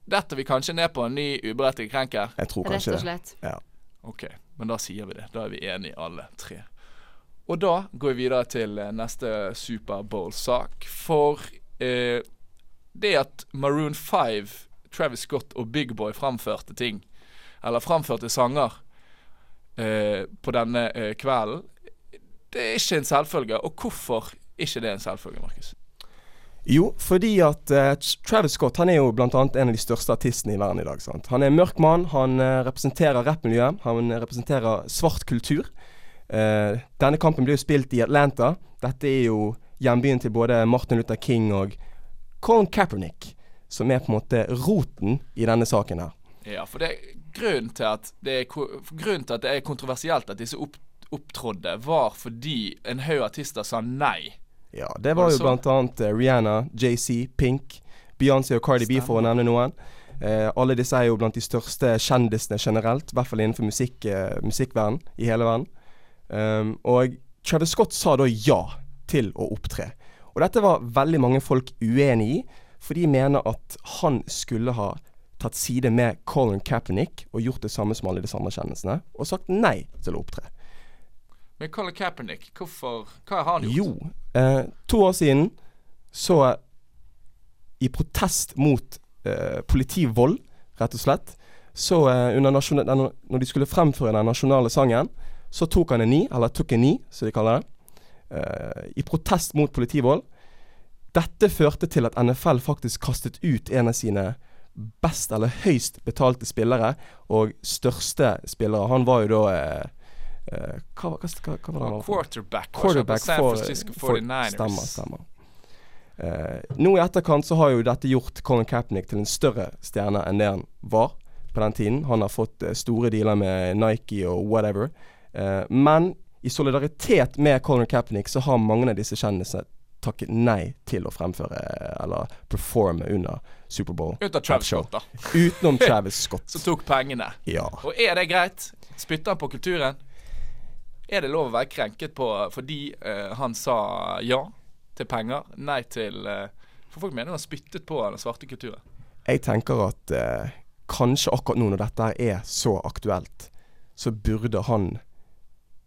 detter vi kanskje ned på en ny uberettiget krenker. Jeg tror Rett kanskje og det. slett. Ja. Ok, men da sier vi det. Da er vi enige alle tre. Og da går vi videre til eh, neste Superbowl-sak. For eh, det at Maroon 5, Travis Scott og Big Boy framførte ting, eller framførte sanger eh, på denne eh, kvelden, det er ikke en selvfølge. Og hvorfor ikke det er en selvfølge, Markus? Jo, fordi at eh, Travis Scott han er jo annet en av de største artistene i verden i dag. sant? Han er en mørk mann, han eh, representerer rappmiljøet, han eh, representerer svart kultur. Uh, denne kampen blir jo spilt i Atlanta. Dette er jo hjembyen til både Martin Luther King og Colin Kaepernick, som er på en måte roten i denne saken her. Ja, for det grunnen til at det er, til at det er kontroversielt at disse opp, opptrådde, var fordi en haug artister sa nei. Ja, det Var var det jo blant annet eh, Rihanna, JC, Pink, Beyoncé og Cardi B, for å nevne noen. Eh, alle disse er jo blant de største kjendisene generelt, i hvert fall innenfor musikk, eh, musikkverden i hele verden. Um, og Travis Scott sa da ja til å opptre. Og dette var veldig mange folk uenig i, for de mener at han skulle ha tatt side med Colin Kaepernick og gjort det samme som alle de samme kjendisene, og sagt nei til å opptre. Men Colin Kaepernick, hvorfor Hva har han gjort? Jo, eh, to år siden så I protest mot eh, politivold, rett og slett, så eh, når de skulle fremføre den nasjonale sangen, så tok han en ni, eller tok en ni, som de kaller det, eh, i protest mot politivold. Dette førte til at NFL faktisk kastet ut en av sine best eller høyst betalte spillere, og største spillere. Han var jo da eh, hva, hva, hva, hva var det for? Quarterback, Quarterback ikke San Francisco for 49ers. Stemmer, stemmer. Uh, nå i etterkant så har jo dette gjort Colin Kaepernick til en større stjerne enn det han var på den tiden. Han har fått eh, store dealer med Nike og whatever. Uh, men i solidaritet med Colin Kaepernick så har mange av disse kjendisene takket nei til å fremføre eh, eller performe under Superbowl. Uten av Travis Scott, da. Utenom Travis Scott. Som tok pengene. Ja. Og er det greit? Spytter han på kulturen? Er det lov å være krenket på fordi eh, han sa ja til penger, nei til eh, For folk mener han spyttet på den svarte kulturen. Jeg tenker at eh, kanskje akkurat nå når dette er så aktuelt, så burde han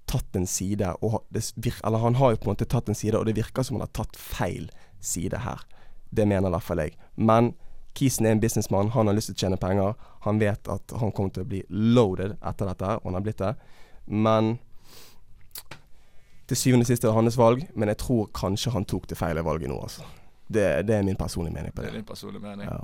tatt en side og det vir Eller han har jo på en måte tatt en side, og det virker som han har tatt feil side her. Det mener i hvert fall jeg. Men Kisen er en businessmann, han har lyst til å tjene penger. Han vet at han kommer til å bli loaded etter dette, og han har blitt det. Men til syvende og sist er hans valg, men jeg tror kanskje han tok det feile valget nå, altså. Det, det er min personlige mening på Det Det er det. din personlige mening. Ja.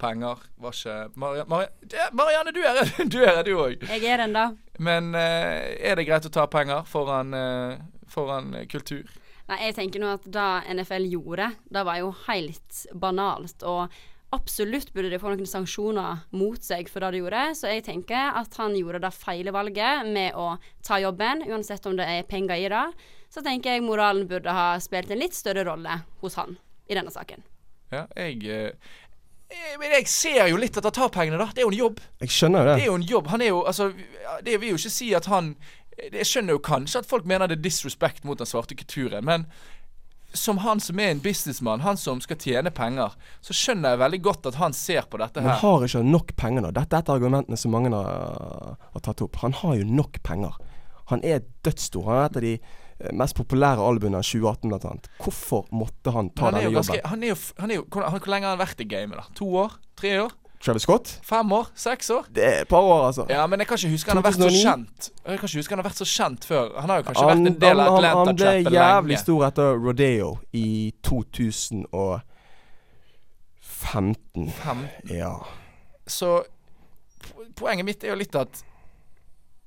Penger var ikke Marianne, Maria, Marianne, du er her, du er her, du òg. Jeg er den, da. Men eh, er det greit å ta penger foran, eh, foran kultur? Nei, jeg tenker nå at det NFL gjorde, det var jo helt banalt. Og absolutt burde de få noen sanksjoner mot seg for det de gjorde. Så jeg tenker at han gjorde det feile valget med å ta jobben, uansett om det er penger i det. Så tenker jeg moralen burde ha spilt en litt større rolle hos han i denne saken. Ja, jeg eh, Men jeg ser jo litt at han tar pengene, da. Det er jo en jobb. Jeg skjønner Det det. er jo en jobb. Han er jo Altså, det vil jo ikke si at han Jeg skjønner jo kanskje at folk mener det er disrespect mot den svarte kulturen, men som han som er en businessmann, han som skal tjene penger, så skjønner jeg veldig godt at han ser på dette Men her. har ikke han nok penger nå? Dette er et av argumentene som mange har, har tatt opp. Han har jo nok penger. Han er dødsstor. Han er et av de eh, mest populære albumene av 2018 blant annet. Hvorfor måtte han ta Han denne jo denne ganske jobben? Han er jo, han er jo hvor, hvor lenge har han vært i gamet, da? To år? Tre år? Travis Scott? Fem år? Seks år? Det er et par år, altså. Ja, men jeg kan ikke huske han har vært så kjent. Jeg kan ikke huske han har vært så kjent før. Han har jo kanskje Han, vært en del av Atlanta han ble jævlig lenge. stor etter Rodeo i 2015. 15? Ja. Så poenget mitt er jo litt at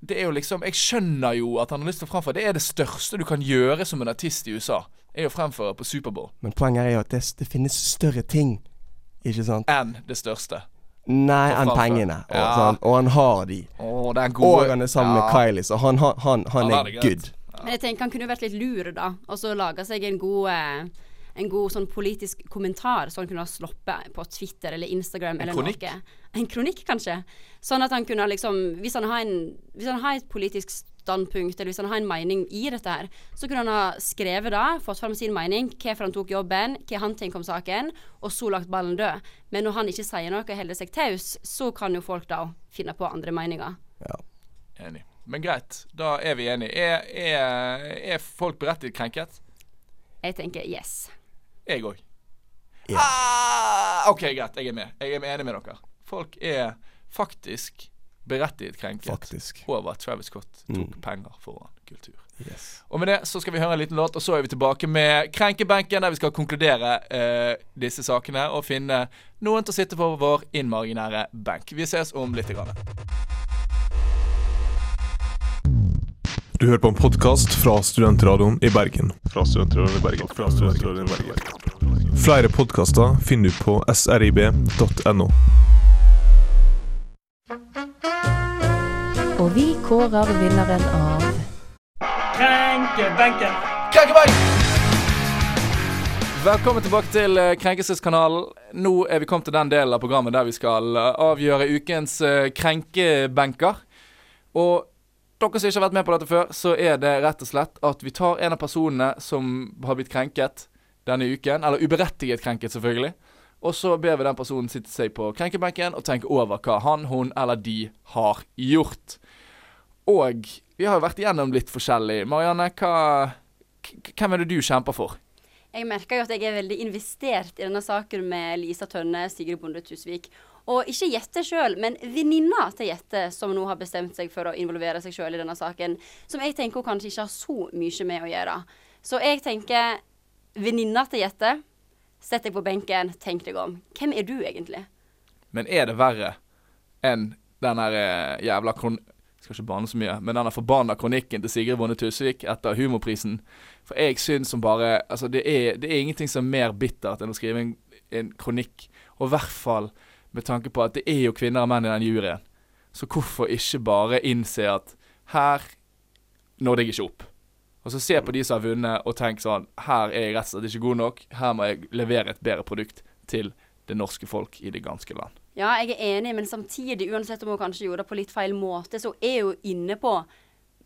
det er jo liksom Jeg skjønner jo at han har lyst til å framføre. Det er det største du kan gjøre som en artist i USA. Er å fremføre på Superbowl. Men poenget er jo at det, det finnes større ting, ikke sant? Enn det største. Nei, enn pengene. Og, Ja. sånn, og han har de. Oh, den Og gode han er sammen med Kylie, så han, han, han, han er good. Ja. Men jeg tenker han kunne vært litt lur, da. Og så lage seg en god eh, en god sånn politisk kommentar som han kunne ha sluppet på Twitter eller Instagram eller kronikk? noe. En kronikk, kanskje. Sånn at han kunne ha liksom Hvis han har, en, hvis han har et politisk standpunkt, eller hvis han har en mening i dette her, så kunne han ha skrevet det, fått fram sin mening, hvorfor han tok jobben, hva han tenker om saken, og så lagt ballen død. Men når han ikke sier noe og holder seg taus, så kan jo folk da finne på andre meninger. Ja. Enig. Men greit, da er vi enige. Er, er, er folk berettiget krenket? Jeg tenker yes. Jeg òg. Yeah. Ah, OK, greit. Jeg er med. Jeg er enig med dere. Folk er faktisk berettiget krenket Faktisk. over at Travis Scott tok Mm. penger foran kultur. Yes. Og med det så skal vi høre en liten låt, og så er vi tilbake med Krenkebenken, der vi skal konkludere eh, disse sakene og finne noen til å sitte på vår innmarginære benk. Vi ses om litt. Grann. Du hører på en podkast fra Studentradioen i Bergen. Fra Studentradioen i Bergen. Fra Studentradioen i Bergen. Flere podkaster finner du på srib.no. Og vi kårer vinneren av Krenkebenken. Krenkebenk! Velkommen tilbake til eh, Krenkelseskanalen. nå er vi kommet til den delen av programmet der vi skal eh, avgjøre ukens eh, krenkebenker. Og dere som ikke har vært med på dette før, så er det rett og slett at vi tar en av personene som har blitt krenket denne uken, eller uberettiget krenket, selvfølgelig. Og så ber vi den personen sitte seg på krenkebenken og tenke over hva han, hun eller de har gjort. Og vi har jo vært igjennom litt forskjellig. Marianne, hva, hvem er det du kjemper for? Jeg merker jo at jeg er veldig investert i denne saken med Lisa Tønne, Sigrid Bonde Tusvik. Og ikke Jette sjøl, men venninna til Jette, som nå har bestemt seg for å involvere seg sjøl i denne saken. Som jeg tenker hun kanskje ikke har så mye med å gjøre. Så jeg tenker venninna til Jette, sett deg på benken, tenk deg om. Hvem er du egentlig? Men er det verre enn den der eh, jævla kron... Skal ikke bane så mye, men den der forbanna kronikken til Sigrid Bonde Tusvik etter Humorprisen. For jeg syns som bare Altså, det er, det er ingenting som er mer bittert enn å skrive en, en kronikk. Og i hvert fall med tanke på at det er jo kvinner og menn i den juryen. Så hvorfor ikke bare innse at her nådde jeg ikke opp. Og så se på de som har vunnet, og tenk sånn Her er jeg rett og slett ikke god nok. Her må jeg levere et bedre produkt til det norske folk i det ganske land. Ja, jeg er enig, men samtidig, uansett om hun kanskje gjorde det på litt feil måte, så er hun inne på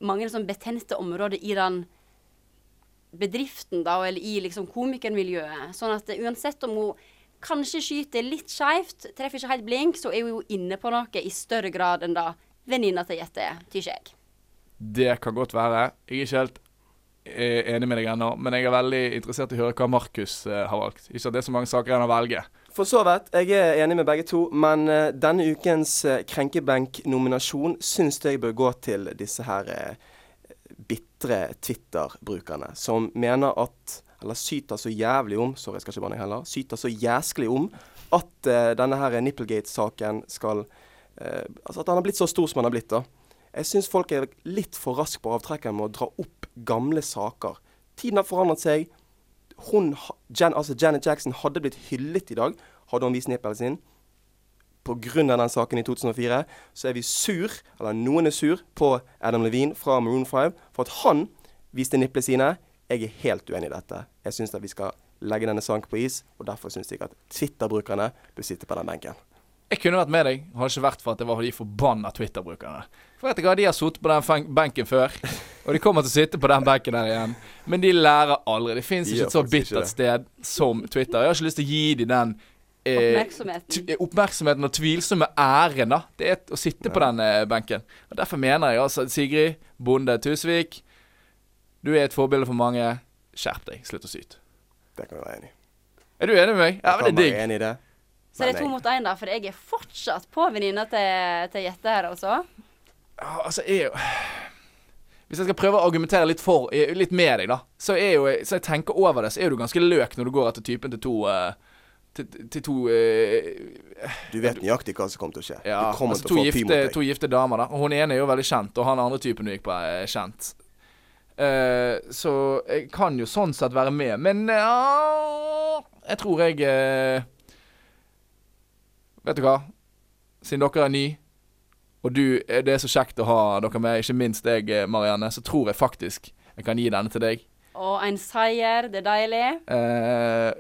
mange sånn betente områder i den bedriften, da, eller i liksom komikermiljøet. Sånn at uansett om hun kanskje skyter litt skeivt, treffer ikke helt blink, så er hun jo inne på noe i større grad enn da venninna til Jette er, tykker jeg. Det kan godt være. Jeg er ikke helt eh, enig med deg ennå, men jeg er veldig interessert i å høre hva Markus eh, har valgt. Ikke at det er så mange saker igjen å velge. For så vidt. Jeg er enig med begge to, men uh, denne ukens uh, Krenkebenk-nominasjon syns jeg bør gå til disse her uh, bitre Twitter-brukerne som mener at Eller syter så jævlig om Sorry, jeg skal ikke banne heller. Syter så jæsklig om at uh, denne her Nipplegate-saken skal Altså at den har blitt så stor som den har blitt, da. Jeg syns folk er litt for raske på avtrekkeren med å dra opp gamle saker. Tiden har forandret seg hun, Jan, altså Janet Jackson hadde blitt hyllet i dag, hadde hun vist nippelen sin. Pga. den saken i 2004 så er vi sur, eller noen er sur, på Adam Levine fra Maroon 5 for at han viste nipplene sine. Jeg er helt uenig i dette. Jeg syns at vi skal legge denne saken på is, og derfor syns jeg at Twitter-brukerne bør sitte på den benken. Jeg kunne vært med deg, hadde ikke vært for at det var de forbanna Twitter-brukerne. For vet du hva, De har sittet på den benken før, og de kommer til å sitte på den benken der igjen. Men de lærer aldri. Det fins ikke et så bittert sted som Twitter. Jeg har ikke lyst til å gi dem den eh, Oppmerksomheten. oppmerksomheten og tvilsomme æren da Det er å sitte på den eh, benken. Og Derfor mener jeg altså Sigrid Bonde Tusvik, du er et forbilde for mange. Skjerp deg. Slutt å syte. Det kan vi være enig i. Er du enig med meg? Ja, Jeg men kan det er være digg. enig i det. Så det er to mot én, da, for jeg er fortsatt på venninna til, til Jette her, altså. Ja, altså, jeg jo Hvis jeg skal prøve å argumentere litt for eh, Litt med deg, da, så er jo Så jeg tenker over det, så er du ganske løk når du går etter typen til to uh, til, til to uh, Du vet nøyaktig hva som kommer til å skje. Ja, du kommer altså til å få gifte, mot deg. to gifte damer, da. Og hun ene er jo veldig kjent, og han andre typen du gikk på, er kjent. Uh, så jeg kan jo sånn sett være med, men ja, jeg tror jeg Vet du hva? Siden dere er ny, og du, eh, det er så kjekt å ha dere med, ikke minst deg, eh, Marianne, så tror jeg faktisk jeg kan gi denne til deg. Og en seier, det er deilig. Eh,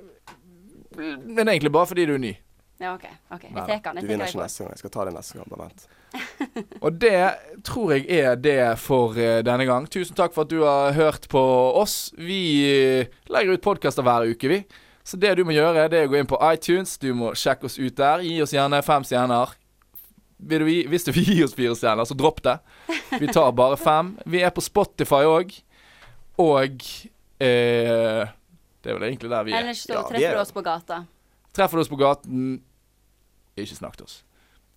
men egentlig bare fordi du er ny. Ja, OK. ok, Jeg tar den. Du vinner ikke neste gang. Jeg skal ta det neste gang. Bare vent. Og det tror jeg er det for eh, denne gang. Tusen takk for at du har hørt på oss. Vi legger ut podkaster hver uke, vi. Så det du må gjøre, det er å gå inn på iTunes. Du må sjekke oss ut der. Gi oss gjerne fem stjerner. Vil du, gi- hvis du vil gi oss fire stjerner, så dropp det. Vi tar bare fem. Vi er på Spotify òg. Og eh, Det er vel egentlig der vi er. Ellers så Ja, treffer er- du oss på gata. Treffer du oss på gaten Ikke snakk til oss.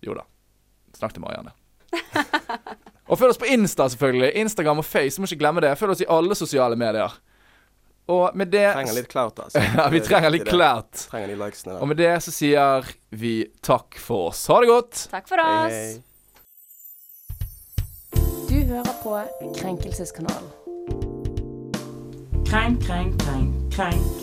Jo da. Snakk til Marianne. og følg oss på Insta, selvfølgelig. Instagram og Face. Må ikke glemme det. Følg oss i alle sosiale medier. Og med det Trenger litt clout, altså. Ja, vi er trenger litt clout. Trenger de likesene Og med det så sier vi takk for oss. Ha det godt. Takk for Hei, oss. hei. Du hører på Krenkelseskanalen. Krenk, krenk, krenk, krenk.